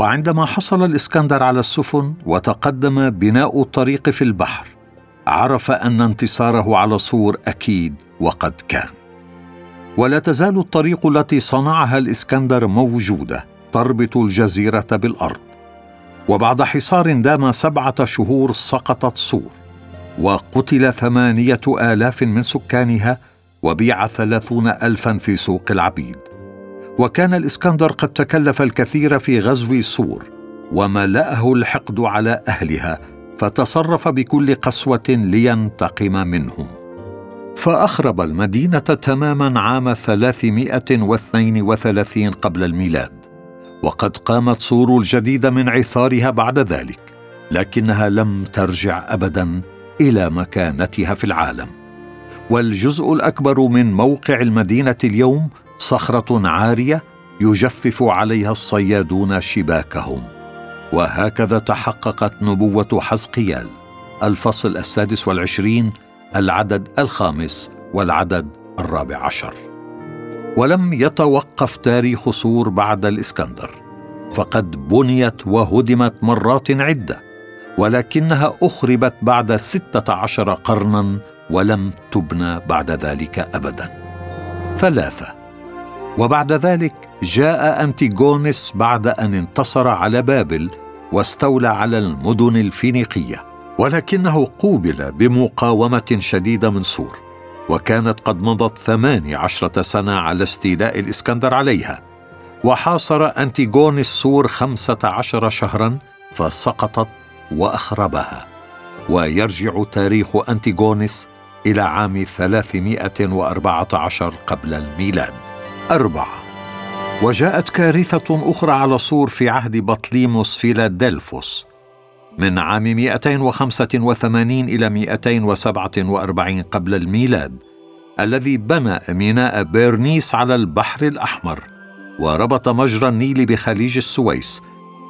وعندما حصل الإسكندر على السفن وتقدم بناء الطريق في البحر عرف أن انتصاره على صور أكيد وقد كان. ولا تزال الطريق التي صنعها الإسكندر موجودة تربط الجزيرة بالأرض. وبعد حصار دام سبعة شهور سقطت صور وقتل ثمانية آلاف من سكانها وبيع ثلاثون الفا في سوق العبيد. وكان الإسكندر قد تكلف الكثير في غزو صور وملأه الحقد على أهلها فتصرف بكل قسوة لينتقم منهم. فأخرب المدينة تماما عام 332 قبل الميلاد وقد قامت صور الجديدة من عثارها بعد ذلك لكنها لم ترجع أبدا إلى مكانتها في العالم. والجزء الأكبر من موقع المدينة اليوم صخرة عارية يجفف عليها الصيادون شباكهم. وهكذا تحققت نبوة حزقيال. الفصل السادس والعشرين العدد الخامس والعدد الرابع عشر. ولم يتوقف تاريخ صور بعد الإسكندر. فقد بنيت وهدمت مرات عدة. ولكنها أخربت بعد ستة عشر قرنا ولم تبنى بعد ذلك ابدا. ثلاثة. وبعد ذلك جاء انتيغونس بعد أن انتصر على بابل واستولى على المدن الفينيقية ولكنه قوبل بمقاومة شديدة من صور وكانت قد مضت ثماني عشرة سنة على استيلاء الإسكندر عليها وحاصر أنتيغونس صور خمسة عشر شهرا فسقطت وأخربها ويرجع تاريخ أنتيغونس إلى عام 314 قبل الميلاد. أربعة. وجاءت كارثة أخرى على صور في عهد بطليموس فيلادلفوس من عام 285 إلى 247 قبل الميلاد الذي بنى ميناء بيرنيس على البحر الأحمر وربط مجرى النيل بخليج السويس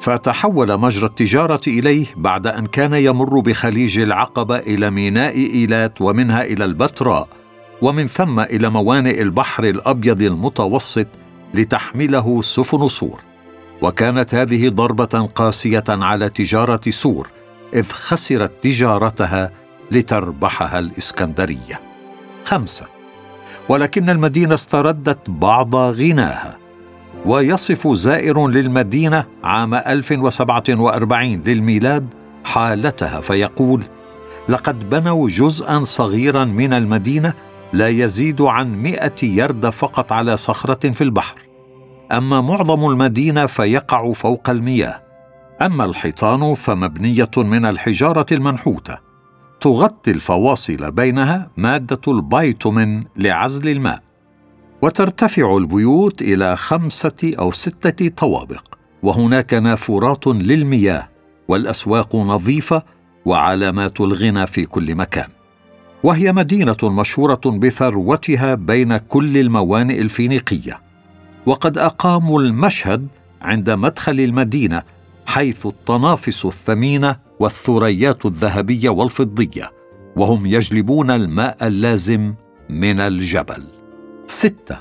فتحول مجرى التجارة إليه بعد أن كان يمر بخليج العقبة إلى ميناء إيلات ومنها إلى البتراء. ومن ثم إلى موانئ البحر الأبيض المتوسط لتحمله سفن صور وكانت هذه ضربة قاسية على تجارة سور إذ خسرت تجارتها لتربحها الإسكندرية. خمسة. ولكن المدينة استردت بعض غناها. ويصف زائر للمدينة عام 1047 للميلاد حالتها فيقول لقد بنوا جزءا صغيرا من المدينة لا يزيد عن مئة يرد فقط على صخرة في البحر. أما معظم المدينة فيقع فوق المياه. أما الحيطان فمبنية من الحجارة المنحوتة. تغطي الفواصل بينها مادة البيتومين لعزل الماء. وترتفع البيوت إلى خمسة أو ستة طوابق. وهناك نافورات للمياه والأسواق نظيفة وعلامات الغنى في كل مكان. وهي مدينة مشهورة بثروتها بين كل الموانئ الفينيقية وقد أقاموا المشهد عند مدخل المدينة حيث الطنافس الثمينة والثريات الذهبية والفضية وهم يجلبون الماء اللازم من الجبل. ستة.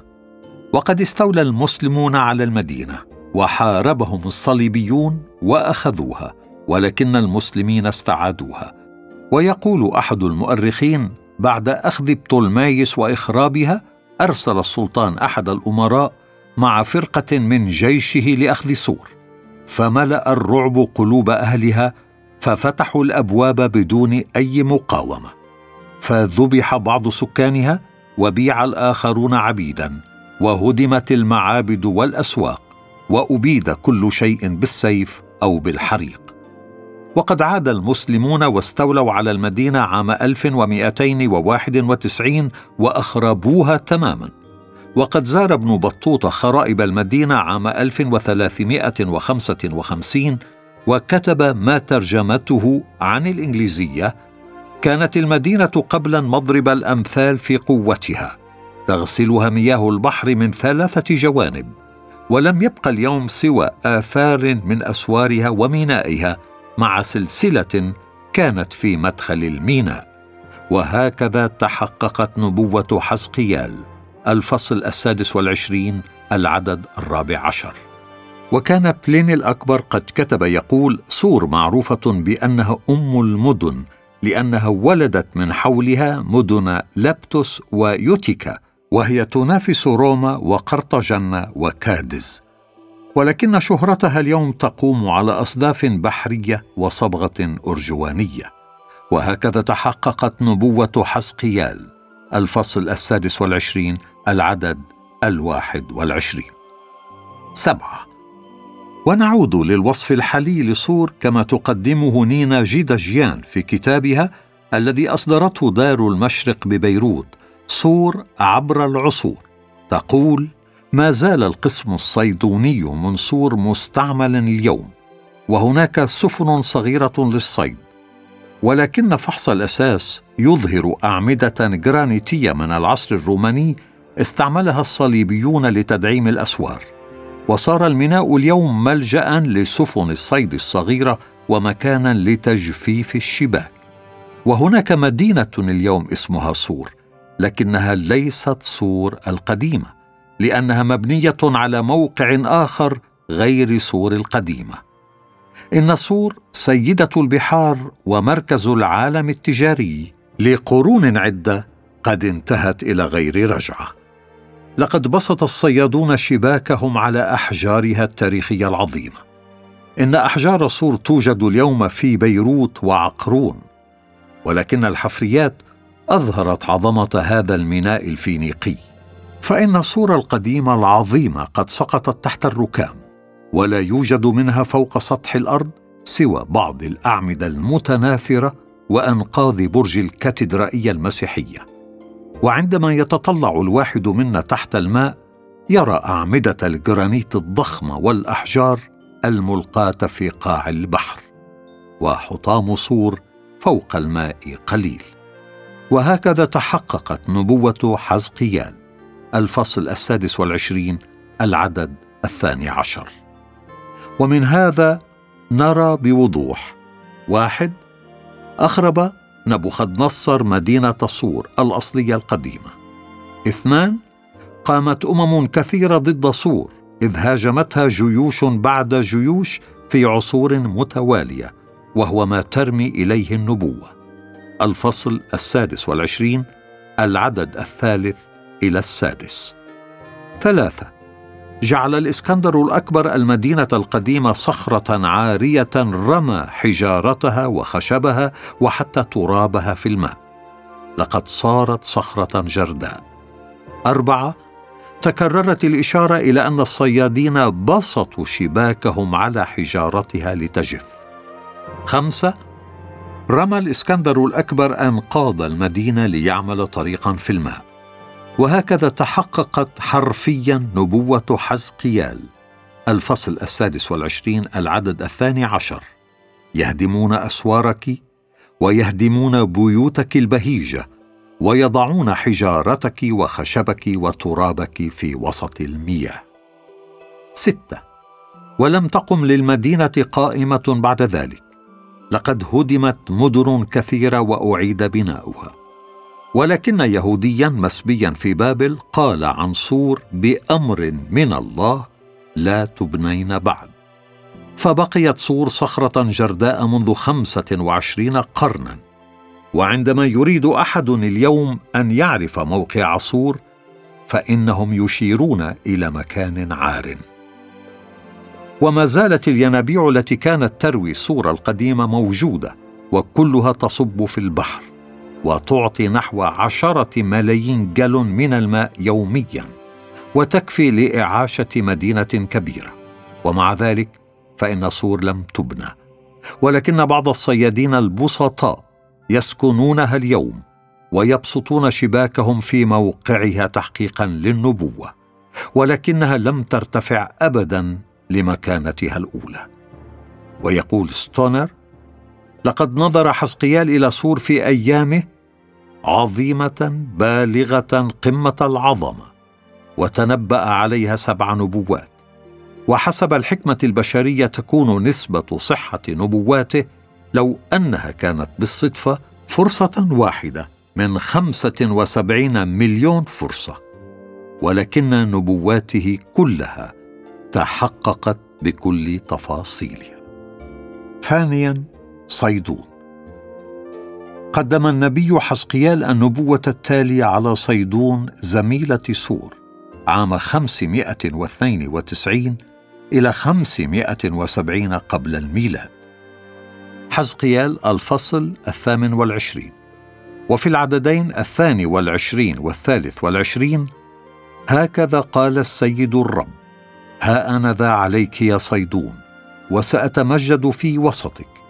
وقد استولى المسلمون على المدينة وحاربهم الصليبيون وأخذوها ولكن المسلمين استعادوها. ويقول أحد المؤرخين بعد أخذ بطلمايس وإخرابها أرسل السلطان أحد الأمراء مع فرقة من جيشه لأخذ سور فملأ الرعب قلوب أهلها ففتحوا الأبواب بدون أي مقاومة. فذبح بعض سكانها وبيع الآخرون عبيدا وهدمت المعابد والأسواق وأبيد كل شيء بالسيف أو بالحريق. وقد عاد المسلمون واستولوا على المدينة عام 1291 وأخربوها تماما. وقد زار ابن بطوطة خرائب المدينة عام 1355 وكتب ما ترجمته عن الإنجليزية كانت المدينة قبلا مضرب الأمثال في قوتها تغسلها مياه البحر من ثلاثة جوانب ولم يبق اليوم سوى آثار من أسوارها ومينائها مع سلسلة كانت في مدخل الميناء. وهكذا تحققت نبوة حزقيال الفصل السادس والعشرين العدد الرابع عشر. وكان بليني الأكبر قد كتب يقول سور معروفة بأنها أم المدن لأنها ولدت من حولها مدن لابتوس ويوتيكا وهي تنافس روما وقرطاجنة وكادز. ولكن شهرتها اليوم تقوم على أصداف بحرية وصبغة أرجوانية. وهكذا تحققت نبوة حسقيال الفصل السادس والعشرين العدد الواحد والعشرين. سبعة. ونعود للوصف الحالي لصور كما تقدمه نينا جيدجيان في كتابها الذي أصدرته دار المشرق ببيروت صور عبر العصور تقول ما زال القسم الصيدوني من صور مستعملا اليوم وهناك سفن صغيرة للصيد. ولكن فحص الأساس يظهر أعمدة جرانيتية من العصر الروماني استعملها الصليبيون لتدعيم الأسوار. وصار الميناء اليوم ملجأ لسفن الصيد الصغيرة ومكانا لتجفيف الشباك. وهناك مدينة اليوم اسمها صور لكنها ليست صور القديمة. لأنها مبنية على موقع آخر غير صور القديمة. إن صور سيدة البحار ومركز العالم التجاري لقرون عدة قد انتهت إلى غير رجعة. لقد بسط الصيادون شباكهم على أحجارها التاريخية العظيمة. إن أحجار صور توجد اليوم في بيروت وعقرون. ولكن الحفريات أظهرت عظمة هذا الميناء الفينيقي. فإن الصورة القديمة العظيمة قد سقطت تحت الركام ولا يوجد منها فوق سطح الأرض سوى بعض الأعمدة المتناثرة وأنقاض برج الكاتدرائية المسيحية. وعندما يتطلع الواحد منا تحت الماء يرى أعمدة الجرانيت الضخمة والأحجار الملقاة في قاع البحر وحطام صور فوق الماء قليل. وهكذا تحققت نبوة حزقيال الفصل السادس والعشرين العدد الثاني عشر. ومن هذا نرى بوضوح. واحد أخرب نبوخذ نصر مدينة صور الأصلية القديمة. اثنان قامت أمم كثيرة ضد صور إذ هاجمتها جيوش بعد جيوش في عصور متوالية وهو ما ترمي إليه النبوة. الفصل السادس والعشرين العدد الثالث إلى السادس. ثلاثة. جعل الإسكندر الأكبر المدينة القديمة صخرة عارية رمى حجارتها وخشبها وحتى ترابها في الماء. لقد صارت صخرة جرداء أربعة. تكررت الإشارة إلى أن الصيادين بسطوا شباكهم على حجارتها لتجف. خمسة. رمى الإسكندر الأكبر أنقاض المدينة ليعمل طريقا في الماء. وهكذا تحققت حرفيا نبوة حزقيال. الفصل السادس والعشرين العدد الثاني عشر. يهدمون أسوارك ويهدمون بيوتك البهيجة ويضعون حجارتك وخشبك وترابك في وسط المياه. ستة. ولم تقم للمدينة قائمة بعد ذلك. لقد هدمت مدن كثيرة وأعيد بناؤها. ولكن يهوديا مسبيا في بابل قال عن صور بأمر من الله لا تبنين بعد. فبقيت صور صخرة جرداء منذ خمسة وعشرين قرنا. وعندما يريد أحد اليوم أن يعرف موقع صور فإنهم يشيرون إلى مكان عار. وما زالت الينابيع التي كانت تروي صورة القديمة موجودة وكلها تصب في البحر. وتعطي نحو عشرة ملايين جالون من الماء يوميا وتكفي لإعاشة مدينة كبيرة. ومع ذلك فإن صور لم تبنى. ولكن بعض الصيادين البسطاء يسكنونها اليوم ويبسطون شباكهم في موقعها تحقيقا للنبوة ولكنها لم ترتفع ابدا لمكانتها الأولى. ويقول ستونر لقد نظر حسقيال إلى صور في أيامه عظيمة بالغة قمة العظمة وتنبأ عليها سبع نبوات. وحسب الحكمة البشرية تكون نسبة صحة نبواته لو أنها كانت بالصدفة فرصة واحدة من خمسة وسبعين مليون فرصة. ولكن نبواته كلها تحققت بكل تفاصيلها. ثانيا صيدون. قدم النبي حزقيال النبوة التالية على صيدون زميلة سور عام 592 إلى 570 قبل الميلاد. حزقيال الفصل الثامن والعشرين. وفي العددين الثاني والعشرين والثالث والعشرين هكذا قال السيد الرب ها أنا ذا عليك يا صيدون وسأتمجد في وسطك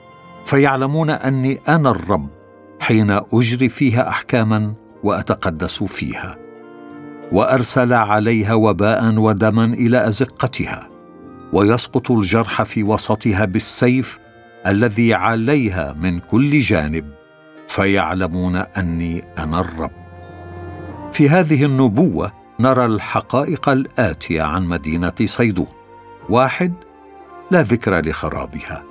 فيعلمون أني أنا الرب حين أجري فيها أحكاما وأتقدس فيها وأرسل عليها وباء ودما إلى أزقتها ويسقط الجرح في وسطها بالسيف الذي عليها من كل جانب فيعلمون أني أنا الرب. في هذه النبوة نرى الحقائق الآتية عن مدينة صيدون. واحد لا ذكر لخرابها.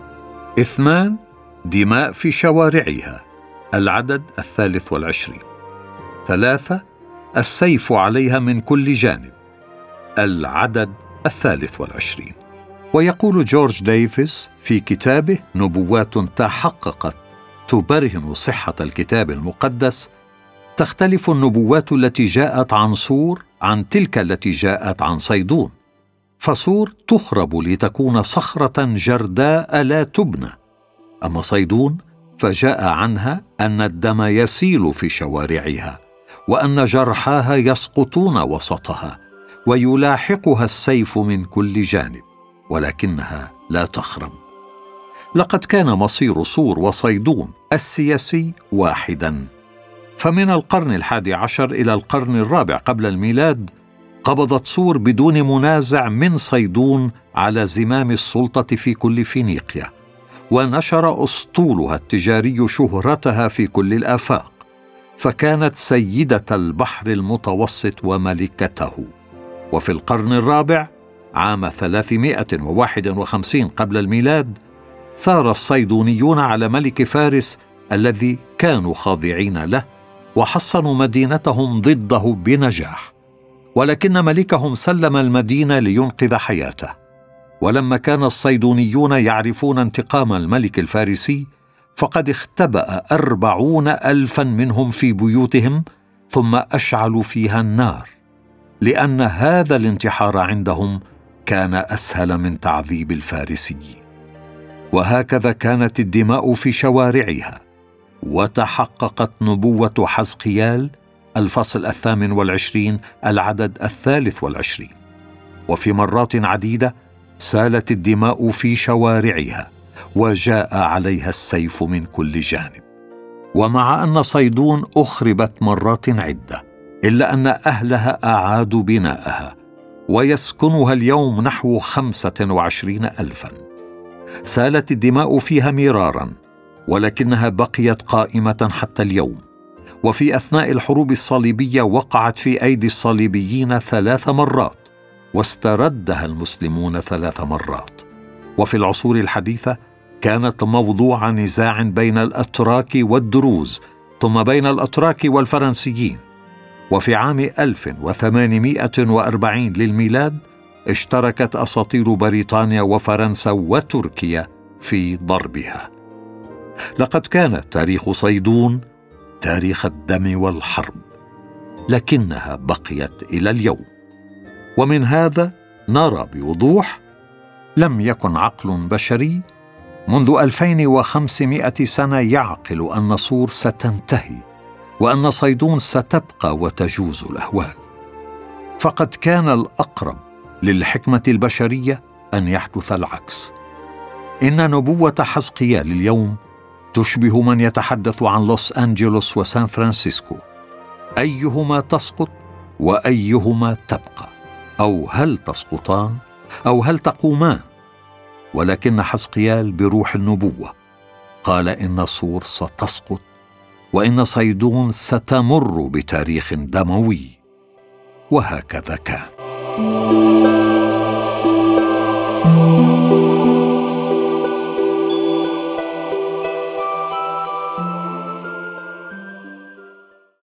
اثنان دماء في شوارعها العدد الثالث والعشرين. ثلاثة السيف عليها من كل جانب العدد الثالث والعشرين. ويقول جورج ديفيس في كتابه نبوات تحققت تبرهن صحة الكتاب المقدس تختلف النبوات التي جاءت عن صور عن تلك التي جاءت عن صيدون. فصور تخرب لتكون صخرة جرداء لا تبنى. أما صيدون فجاء عنها أن الدم يسيل في شوارعها وأن جرحاها يسقطون وسطها ويلاحقها السيف من كل جانب ولكنها لا تخرب لقد كان مصير صور وصيدون السياسي واحدا. فمن القرن الحادي عشر إلى القرن الرابع قبل الميلاد قبضت صور بدون منازع من صيدون على زمام السلطة في كل فينيقيا. ونشر أسطولها التجاري شهرتها في كل الآفاق فكانت سيدة البحر المتوسط وملكته. وفي القرن الرابع عام 351 قبل الميلاد ثار الصيدونيون على ملك فارس الذي كانوا خاضعين له وحصنوا مدينتهم ضده بنجاح. ولكن ملكهم سلم المدينة لينقذ حياته. ولما كان الصيدونيون يعرفون انتقام الملك الفارسي فقد اختبأ أربعون ألفا منهم في بيوتهم ثم أشعلوا فيها النار لأن هذا الانتحار عندهم كان أسهل من تعذيب الفارسي. وهكذا كانت الدماء في شوارعها وتحققت نبوة حزقيال الفصل الثامن والعشرين العدد الثالث والعشرين. وفي مرات عديدة سالت الدماء في شوارعها وجاء عليها السيف من كل جانب. ومع أن صيدون أخربت مرات عدة إلا أن أهلها أعادوا بناءها ويسكنها اليوم نحو خمسة وعشرين الفا. سالت الدماء فيها مرارا ولكنها بقيت قائمة حتى اليوم. وفي أثناء الحروب الصليبية وقعت في أيدي الصليبيين ثلاث مرات. واستردها المسلمون ثلاث مرات. وفي العصور الحديثة كانت موضوع نزاع بين الأتراك والدروز ثم بين الأتراك والفرنسيين. وفي عام 1840 للميلاد اشتركت أساطير بريطانيا وفرنسا وتركيا في ضربها. لقد كان تاريخ صيدون تاريخ الدم والحرب لكنها بقيت إلى اليوم. ومن هذا نرى بوضوح لم يكن عقل بشري منذ 2500 سنة يعقل أن صور ستنتهي وأن صيدون ستبقى وتجوز الأهوال. فقد كان الأقرب للحكمة البشرية أن يحدث العكس. إن نبوة حزقيال اليوم تشبه من يتحدث عن لوس أنجلوس وسان فرانسيسكو. أيهما تسقط وأيهما تبقى. أو هل تسقطان أو هل تقومان ولكن حزقيال بروح النبوة. قال إن صور ستسقط وإن صيدون ستمر بتاريخ دموي. وهكذا كان.